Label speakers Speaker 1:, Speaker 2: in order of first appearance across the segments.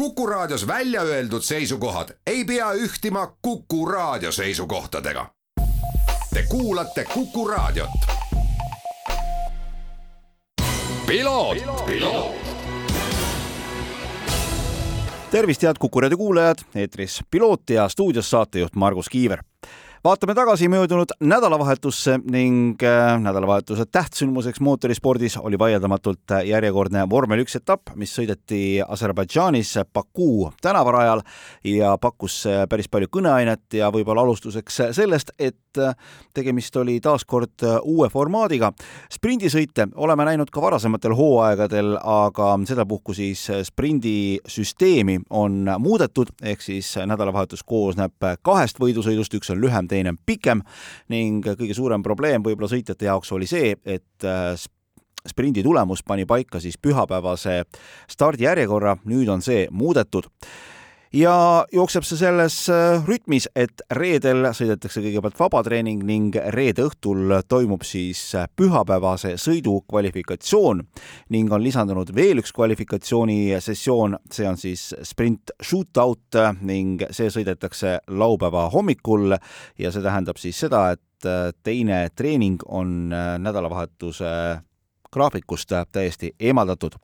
Speaker 1: Kuku Raadios välja öeldud seisukohad ei pea ühtima Kuku Raadio seisukohtadega. Te kuulate Kuku Raadiot.
Speaker 2: tervist, head Kuku raadio kuulajad, eetris Piloot ja stuudios saatejuht Margus Kiiver vaatame tagasi möödunud nädalavahetusse ning äh, nädalavahetuse tähtsündmuseks mootorispordis oli vaieldamatult järjekordne vormel üks etapp, mis sõideti Aserbaidžaanis Baku tänavarajal ja pakkus päris palju kõneainet ja võib-olla alustuseks sellest, et tegemist oli taas kord uue formaadiga. sprindisõite oleme näinud ka varasematel hooaegadel, aga sedapuhku siis sprindisüsteemi on muudetud, ehk siis nädalavahetus koosneb kahest võidusõidust, üks on lühem, teine on pikem ning kõige suurem probleem võib-olla sõitjate jaoks oli see, et äh, sprindi tulemus pani paika siis pühapäevase stardijärjekorra, nüüd on see muudetud ja jookseb see selles äh, rütmis, et reedel sõidetakse kõigepealt vabatreening ning reede õhtul toimub siis äh, pühapäevase sõidu kvalifikatsioon ning on lisandunud veel üks kvalifikatsioonisessioon, see on siis sprint shootout ning see sõidetakse laupäeva hommikul ja see tähendab siis seda, et äh, teine treening on nädalavahetuse graafikust täiesti eemaldatud.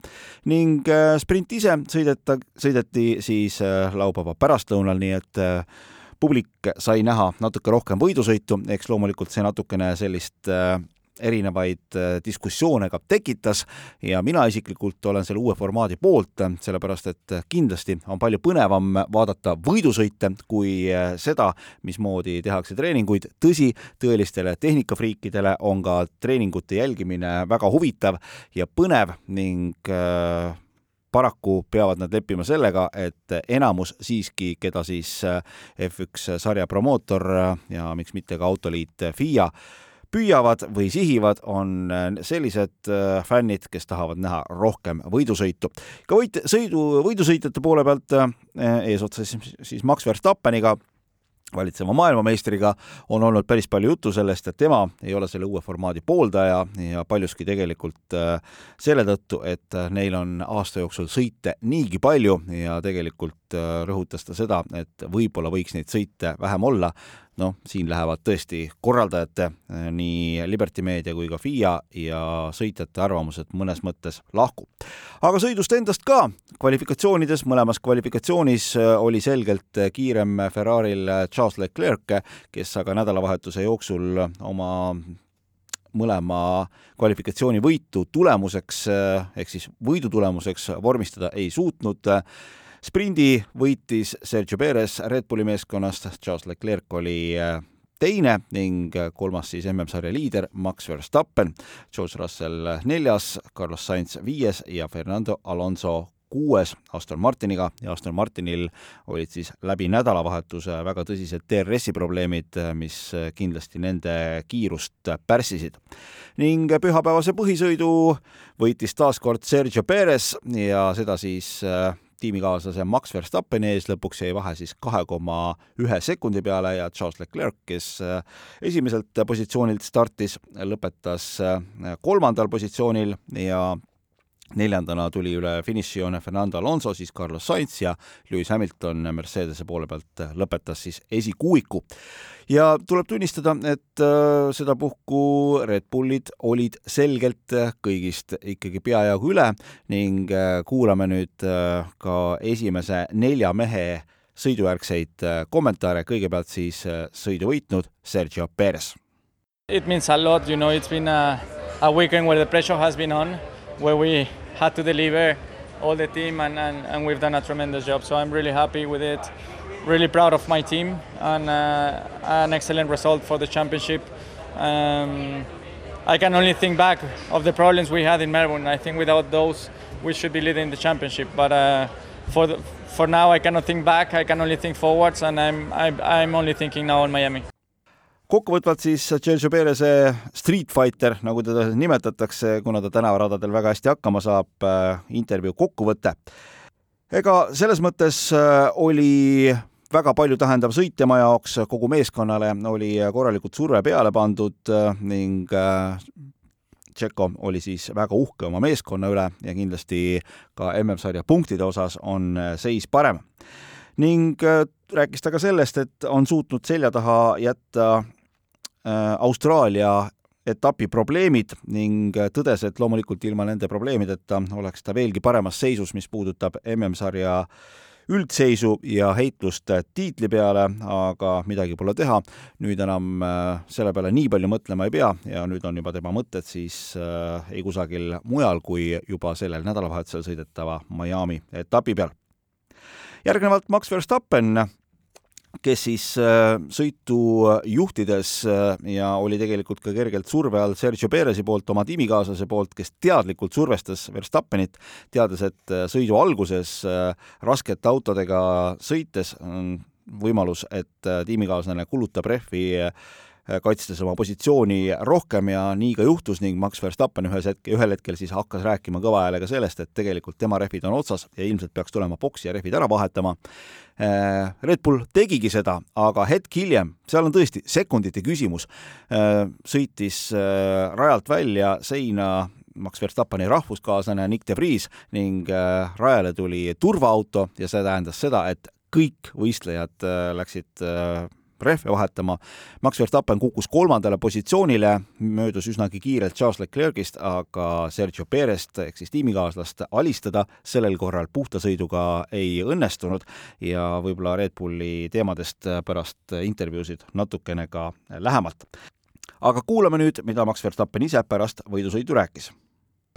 Speaker 2: ning äh, sprint ise sõideta, sõideti siis äh, laupäeva pärastlõunal, nii et äh, publik sai näha natuke rohkem võidusõitu, eks loomulikult see natukene sellist erinevaid äh, diskussioone ka tekitas ja mina isiklikult olen selle uue formaadi poolt, sellepärast et kindlasti on palju põnevam vaadata võidusõite kui äh, seda, mismoodi tehakse treeninguid. tõsi, tõelistele tehnikafriikidele on ka treeningute jälgimine väga huvitav ja põnev ning äh, paraku peavad nad leppima sellega, et enamus siiski, keda siis F1 sarja promootor ja miks mitte ka Autoliit FIA püüavad või sihivad, on äh, sellised äh, fännid, kes tahavad näha rohkem võidusõitu. ka võit, sõidu, võidusõitjate poole pealt äh, eesotsas siis Max Verstappeniga valitseva maailmameistriga on olnud päris palju juttu sellest, et tema ei ole selle uue formaadi pooldaja ja paljuski tegelikult selle tõttu, et neil on aasta jooksul sõite niigi palju ja tegelikult rõhutas ta seda, et võib-olla võiks neid sõite vähem olla noh, siin lähevad tõesti korraldajate, eh, nii Liberty Media kui ka FIA ja sõitjate arvamused mõnes mõttes lahku. aga sõidust endast ka, kvalifikatsioonides, mõlemas kvalifikatsioonis eh, oli selgelt kiirem Ferrari'l Charles Leclerc, kes aga nädalavahetuse jooksul oma mõlema kvalifikatsiooni võitu tulemuseks eh, ehk siis võidu tulemuseks vormistada ei suutnud sprindi võitis Sergio Perez Red Bulli meeskonnast, Charles Leclerc oli äh, teine ning äh, kolmas siis MM-sarja liider Max Verstappen, George Russell neljas, Carlos Sainz viies ja Fernando Alonso kuues Aston Martiniga ja Aston Martinil olid siis läbi nädalavahetuse väga tõsised DRS-i probleemid, mis kindlasti nende kiirust pärssisid. ning pühapäevase põhisõidu võitis taas kord Sergio Perez ja seda siis äh, tiimikaaslase Max Verstappeni ees, lõpuks jäi vahe siis kahe koma ühe sekundi peale ja Charles Leclerc, kes äh, esimeselt positsioonilt startis, lõpetas äh, kolmandal positsioonil ja neljandana tuli üle finišijoone Fernando Alonso, siis Carlos Sainz ja Lewis Hamilton Mercedese poole pealt lõpetas siis esikuuiku. ja tuleb tunnistada, et äh, sedapuhku Red Bullid olid selgelt kõigist ikkagi peajagu üle ning äh, kuulame nüüd äh, ka esimese nelja mehe sõidujärgseid kommentaare, kõigepealt siis sõidu võitnud Sergio Perez.
Speaker 3: It means a lot, you know, it's been a, a weekend where the pressure has been on where we had to deliver all the team and, and, and we've done a tremendous job. So I'm really happy with it, really proud of my team and uh, an excellent result for the championship. Um, I can only think back of the problems we had in Melbourne. I think without those, we should be leading the championship. But uh, for the, for now, I cannot think back. I can only think forwards, and I'm I, am I'm only thinking now on Miami.
Speaker 2: Kokkuvõtvalt siis Sergio Perez'e Street Fighter, nagu teda nimetatakse, kuna ta tänavaradadel väga hästi hakkama saab, äh, intervjuu kokkuvõte. ega selles mõttes äh, oli väga palju tähendav sõitjama jaoks, kogu meeskonnale oli korralikult surve peale pandud äh, ning Tšeko oli siis väga uhke oma meeskonna üle ja kindlasti ka MM-sarja punktide osas on seis parem. ning rääkis ta ka sellest, et on suutnud selja taha jätta Austraalia etapi probleemid ning tõdes, et loomulikult ilma nende probleemideta oleks ta veelgi paremas seisus, mis puudutab MM-sarja üldseisu ja heitlust tiitli peale, aga midagi pole teha. nüüd enam äh, selle peale nii palju mõtlema ei pea ja nüüd on juba tema mõtted siis äh, ei kusagil mujal kui juba sellel nädalavahetusel sõidetava Miami etapi peal. järgnevalt Max Verstappen kes siis äh, sõitu juhtides äh, ja oli tegelikult ka kergelt surve all Sergio Perezi poolt, oma tiimikaaslase poolt, kes teadlikult survestas Verstappenit, teades, et äh, sõidu alguses raskete autodega sõites on võimalus, et tiimikaaslane kulutab rehvi Äh, kaitstes oma positsiooni rohkem ja nii ka juhtus ning Max Verstappen ühes hetk, ühel hetkel siis hakkas rääkima kõva häälega sellest, et tegelikult tema rehvid on otsas ja ilmselt peaks tulema boksi ja rehvid ära vahetama. Äh, Red Bull tegigi seda, aga hetk hiljem, seal on tõesti sekundite küsimus, äh, sõitis rajalt välja seina Max Verstappeni rahvuskaaslane Nick de Vries ning rajale tuli turvaauto ja see tähendas seda, et kõik võistlejad läksid rehve vahetama. Max Verstappen kukkus kolmandale positsioonile, möödus üsnagi kiirelt Charles Leclerc'ist, aga Sergio Perest ehk siis tiimikaaslast alistada sellel korral puhta sõiduga ei õnnestunud ja võib-olla Red Bulli teemadest pärast intervjuusid natukene ka lähemalt. aga kuulame nüüd, mida Max Verstappen ise pärast võidusõidu rääkis.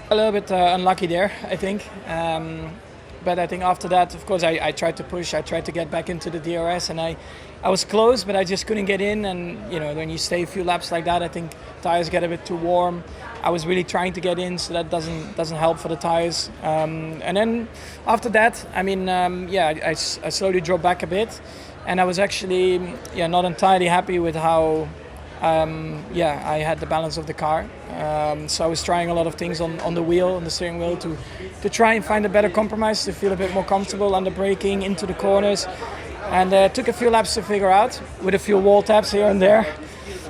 Speaker 4: A little bit uh, unlucky there, I think um but I think after that, of course, I, I tried to push. I tried to get back into the DRS, and I, I was close, but I just couldn't get in. And you know, when you stay a few laps like that, I think tires get a bit too warm. I was really trying to get in, so that doesn't doesn't help for the tires. Um, and then after that, I mean, um, yeah, I, I, I slowly dropped back a bit, and I was actually yeah not entirely happy with how um, yeah, I had the balance of the car. Um, so I was trying a lot of things on, on the wheel, on the steering wheel, to, to try and find a better compromise, to feel a bit more comfortable under braking into the corners. And uh, took a few laps to figure out, with a few wall taps here and there.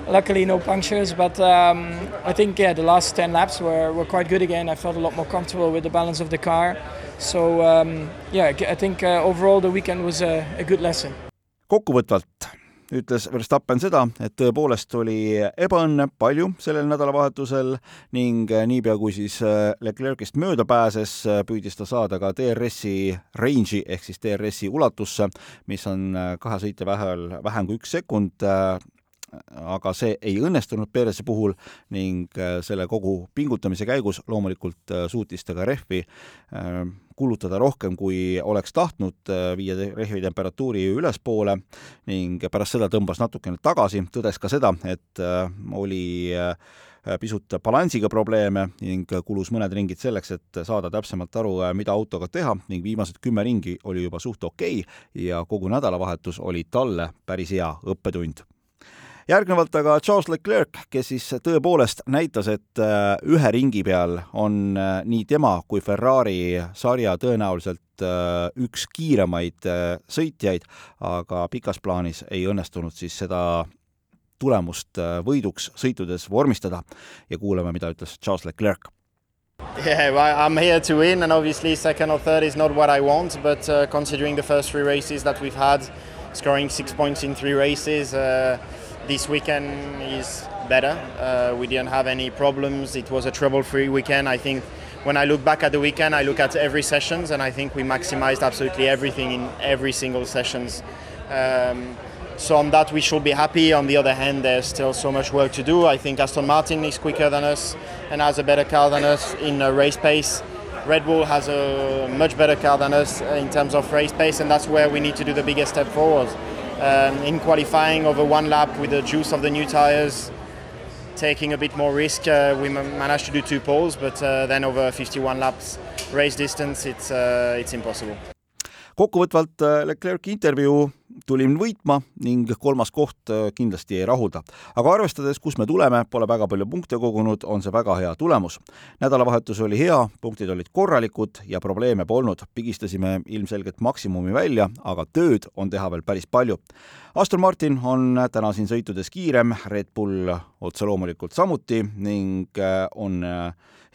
Speaker 4: Luckily, no punctures, but um, I think yeah, the last 10 laps were, were quite good again. I felt a lot more comfortable with the balance of the car. So um, yeah, I think uh, overall the weekend was a, a good lesson.
Speaker 2: kokkuvõtvalt ütles Verstappen seda, et tõepoolest oli ebaõnne palju sellel nädalavahetusel ning niipea, kui siis äh, Leclerc'ist mööda pääses, äh, püüdis ta saada ka DRS-i range'i ehk siis DRS-i ulatusse, mis on äh, kahe sõitja vahel vähem kui üks sekund aga see ei õnnestunud Perese puhul ning selle kogu pingutamise käigus loomulikult suutis ta ka rehvi kulutada rohkem, kui oleks tahtnud, äh, viia rehvi temperatuuri ülespoole ning pärast seda tõmbas natukene tagasi, tõdes ka seda, et äh, oli äh, pisut balansiga probleeme ning kulus mõned ringid selleks, et saada täpsemalt aru, mida autoga teha ning viimased kümme ringi oli juba suht okei okay ja kogu nädalavahetus oli talle päris hea õppetund järgnevalt aga Charles Leclerc, kes siis tõepoolest näitas, et äh, ühe ringi peal on äh, nii tema kui Ferrari sarja tõenäoliselt äh, üks kiiremaid sõitjaid, aga pikas plaanis ei õnnestunud siis seda tulemust võiduks sõitudes vormistada ja kuulame, mida ütles Charles Leclerc.
Speaker 5: Yeah, well, I'm here to win, and obviously second or third is not what I want. But uh, considering the first three races that we've had, scoring six points in three races, uh, this weekend is better. Uh, we didn't have any problems. It was a trouble-free weekend. I think when I look back at the weekend, I look at every sessions, and I think we maximized absolutely everything in every single sessions. Um, so on that we should be happy. On the other hand, there's still so much work to do. I think Aston Martin is quicker than us and has a better car than us in race pace. Red Bull has a much better car than us in terms of race pace, and that's where we need to do the biggest step forward um, in qualifying over one lap with the juice of the new tires, taking a bit more risk. Uh, we managed to do two poles, but uh, then over 51 laps race distance, it's, uh, it's impossible.
Speaker 2: kokkuvõtvalt äh, Leclerc'i intervjuu tulin võitma ning kolmas koht äh, kindlasti ei rahulda. aga arvestades, kus me tuleme, pole väga palju punkte kogunud, on see väga hea tulemus. nädalavahetus oli hea, punktid olid korralikud ja probleeme polnud. pigistasime ilmselgelt maksimumi välja, aga tööd on teha veel päris palju. Aston Martin on täna siin sõitudes kiirem, Red Bull otse loomulikult samuti ning on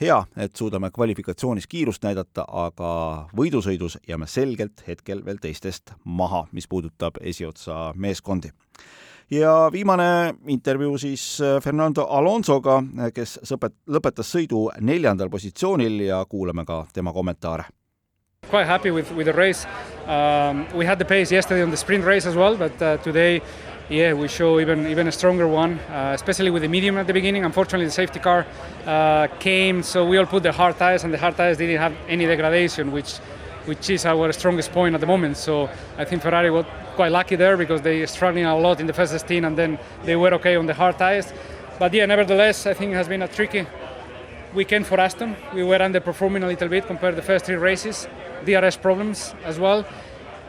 Speaker 2: hea, et suudame kvalifikatsioonis kiirust näidata, aga võidusõidus jääme selgelt hetkel veel teistest maha, mis puudutab esiotsa meeskondi ja viimane intervjuu siis äh, Fernando Alonsoga, äh, kes sõpet-, lõpetas sõidu neljandal positsioonil ja kuulame ka tema kommentaare.
Speaker 6: Quite happy with, with the race. Um, we had the pace yesterday on the sprint race as well, but uh, today yeah, we show even even a stronger one, uh, especially with the medium at the beginning. Unfortunately, the safety car uh, came, so we all put the hard tires, and the hard tires didn't have any degradation, which which is our strongest point at the moment. So I think Ferrari got quite lucky there because they struggling a lot in the first stint and then they were okay on the hard tires. But yeah, nevertheless, I think it has been a tricky weekend for Aston. We were underperforming a little bit compared to the first three races. DRS problems as well.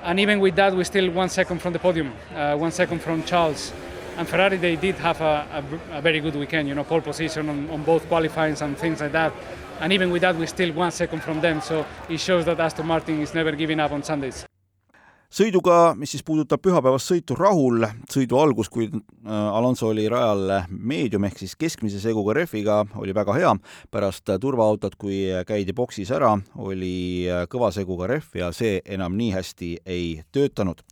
Speaker 6: And even with that, we're still one second from the podium, uh, one second from Charles. And Ferrari, they did have a, a, a very good weekend, you know, pole position on, on both qualifying and things like that. And even with that, we're still one second from them. So it shows that Aston Martin is never giving up on Sundays.
Speaker 2: Sõiduga, mis siis puudutab pühapäevast sõitu Rahul, sõidu algus, kui äh, Alonso oli rajal meedium ehk siis keskmise seguga rehviga, oli väga hea. pärast turvaautot, kui käidi boksis ära, oli kõva seguga rehv ja see enam nii hästi ei töötanud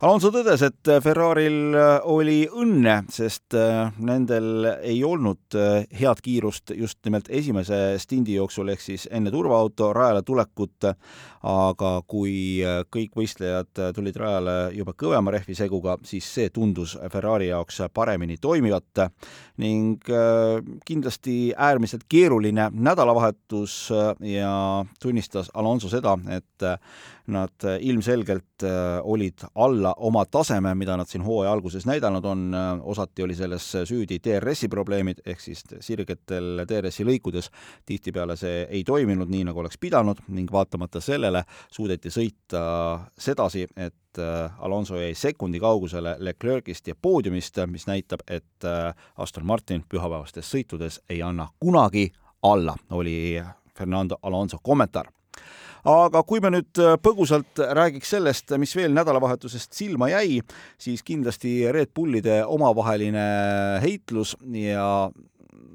Speaker 2: Alonso tõdes, et Ferraril oli õnne, sest äh, nendel ei olnud äh, head kiirust just nimelt esimese stindi jooksul ehk siis enne turvaauto rajale tulekut, aga kui äh, kõik võistlejad tulid rajale juba kõvema rehviseguga, siis see tundus Ferrari jaoks paremini toimivat. Ning kindlasti äärmiselt keeruline nädalavahetus ja tunnistas Alonso seda, et nad äh, ilmselgelt äh, olid alla oma taseme, mida nad siin hooaja alguses näidanud on, äh, osati oli selles süüdi DRS-i probleemid, ehk siis sirgetel DRS-i lõikudes tihtipeale see ei toiminud nii, nagu oleks pidanud ning vaatamata sellele suudeti sõita sedasi, et Alonso jäi sekundi kaugusele Leclerc'ist ja poodiumist, mis näitab, et Aston Martin pühapäevastes sõitudes ei anna kunagi alla, oli Fernando Alonso kommentaar aga kui me nüüd äh, põgusalt räägiks sellest, mis veel nädalavahetusest silma jäi, siis kindlasti Red Bullide omavaheline heitlus ja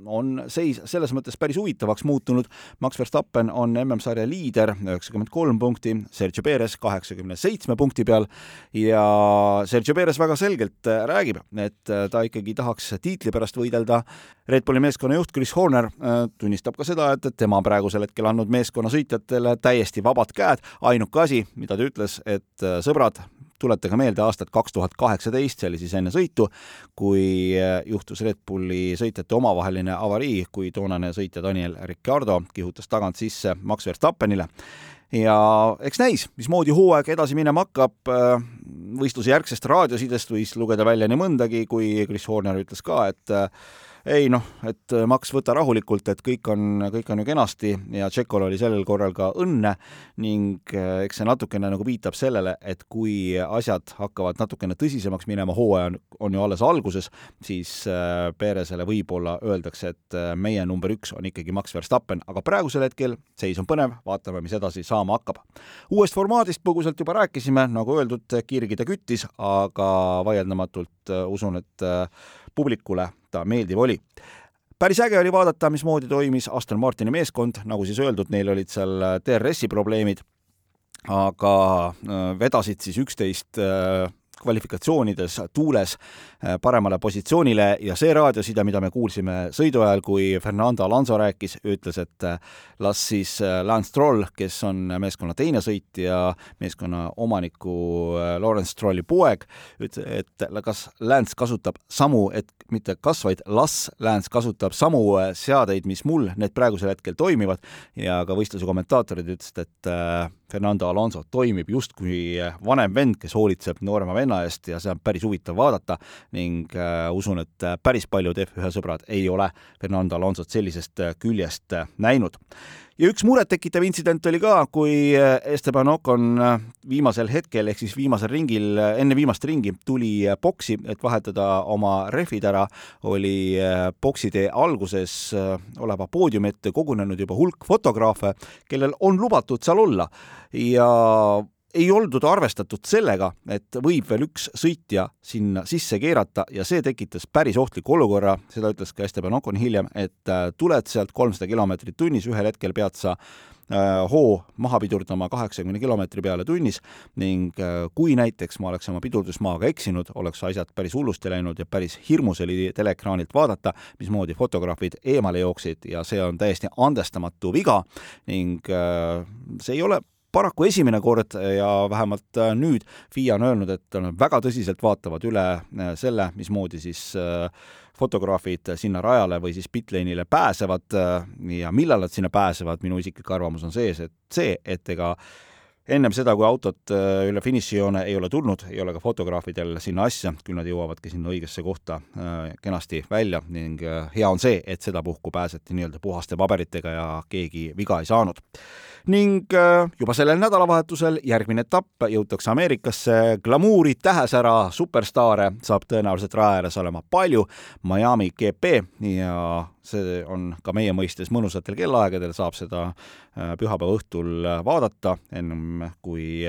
Speaker 2: on seis selles mõttes päris huvitavaks muutunud. Max Verstappen on MM-sarja liider, üheksakümmend kolm punkti, Sergio Perez kaheksakümne seitsme punkti peal ja Sergio Perez väga selgelt räägib, et ta ikkagi tahaks tiitli pärast võidelda. Red Bulli meeskonna juht Chris Horner äh, tunnistab ka seda, et, et tema praegusel hetkel andnud meeskonna sõitjatele täiesti vabad käed. ainuke asi, mida ta ütles, et äh, sõbrad, tuletage meelde aastat kaks tuhat kaheksateist, see oli siis enne sõitu, kui äh, juhtus Red Bulli sõitjate omavaheline avarii, kui toonane sõitja Daniel Ricciardo kihutas tagant sisse Max Verstappenile. ja eks näis, mismoodi hooaeg edasi minema hakkab, äh, võistluse järgsest raadiosidest võis lugeda välja nii mõndagi, kui Chris Horner ütles ka, et äh, ei noh, et äh, Max, võta rahulikult, et kõik on, kõik on ju kenasti ja Tšekol oli sellel korral ka õnne ning äh, eks see natukene nagu viitab sellele, et kui asjad hakkavad natukene tõsisemaks minema, hooaja on, on ju alles alguses, siis äh, Peresele võib-olla öeldakse, et meie number üks on ikkagi Max Verstappen, aga praegusel hetkel seis on põnev, vaatame, mis edasi saama hakkab. uuest formaadist põgusalt juba rääkisime, nagu öeldud, kirgide küttis, aga vaieldamatult usun, et publikule ta meeldiv oli. Päris äge oli vaadata, mismoodi toimis Aston Martini meeskond, nagu siis öeldud, neil olid seal DRS-i probleemid, aga äh, vedasid siis üksteist äh, kvalifikatsioonides tuules äh, paremale positsioonile ja see raadioside, mida me kuulsime sõidu ajal, kui Fernando Alonso rääkis, ütles, et äh, las siis äh, Lance Stroll, kes on meeskonna teine sõitja, meeskonna omaniku Lawrence Strolli poeg, ütles, et kas Lance kasutab samu, et mitte kas, vaid las Lance kasutab samu seadeid, mis mul, need praegusel hetkel toimivad. Ja ka võistluse kommentaatorid ütlesid, et Fernando Alonso toimib justkui vanem vend, kes hoolitseb noorema venna eest ja see on päris huvitav vaadata ning äh, usun, et päris paljud F1 sõbrad ei ole Fernando Alonsot sellisest küljest näinud ja üks murettekitav intsident oli ka, kui äh, Esteban Ocon äh, viimasel hetkel ehk siis viimasel ringil, äh, enne viimast ringi tuli boksi, et vahetada oma rehvid ära, oli boksitee alguses oleva poodiumi ette kogunenud juba hulk fotograafe, kellel on lubatud seal olla. Ja ei oldud arvestatud sellega, et võib veel üks sõitja sinna sisse keerata ja see tekitas päris ohtliku olukorra, seda ütles ka Esteban Ocon hiljem, et äh, tuled sealt kolmsada kilomeetrit tunnis, ühel hetkel pead sa äh, hoo maha pidurdama kaheksakümne kilomeetri peale tunnis ning äh, kui näiteks ma oleks oma pidurdusmaaga eksinud, oleks asjad päris hullusti läinud ja päris hirmus oli teleekraanilt vaadata, mismoodi fotograafid eemale jooksid ja see on täiesti andestamatu viga ning see ei ole paraku esimene kord ja vähemalt äh, nüüd FIA on öelnud, et väga tõsiselt vaatavad üle äh, selle, mismoodi siis äh, fotograafid sinna rajale või siis pitlane'ile pääsevad ja millal nad sinna pääsevad, minu isiklik arvamus on sees, et see, et ega ennem seda, kui autot üle finišijoone ei ole tulnud, ei ole ka fotograafidel sinna asja, küll nad jõuavadki sinna õigesse kohta kenasti välja ning hea on see, et sedapuhku pääseti nii-öelda puhaste paberitega ja keegi viga ei saanud. Ning äh, juba sellel nädalavahetusel järgmine etapp jõutakse Ameerikasse, glamuuri, tähesära, superstaare saab tõenäoliselt raja ääres olema palju, Miami GP ja see on ka meie mõistes mõnusatel kellaaegadel, saab seda äh, pühapäeva õhtul vaadata, ennem kui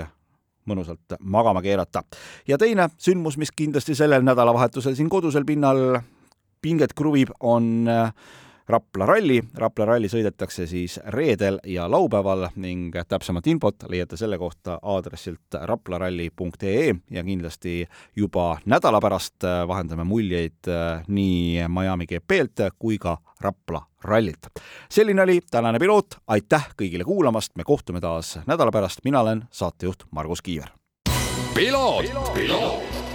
Speaker 2: mõnusalt magama keerata. ja teine sündmus, mis kindlasti sellel nädalavahetusel siin kodusel pinnal pinget kruvib, on äh, Rapla ralli. Rapla ralli sõidetakse siis reedel ja laupäeval ning täpsemat infot leiate selle kohta aadressilt raplaralli.ee ja kindlasti juba nädala pärast vahendame muljeid äh, nii Miami GP-lt kui ka Rapla rallilt. selline oli tänane piloot, aitäh kõigile kuulamast, me kohtume taas nädala pärast, mina olen saatejuht Margus Kiiver.
Speaker 1: piloot, piloot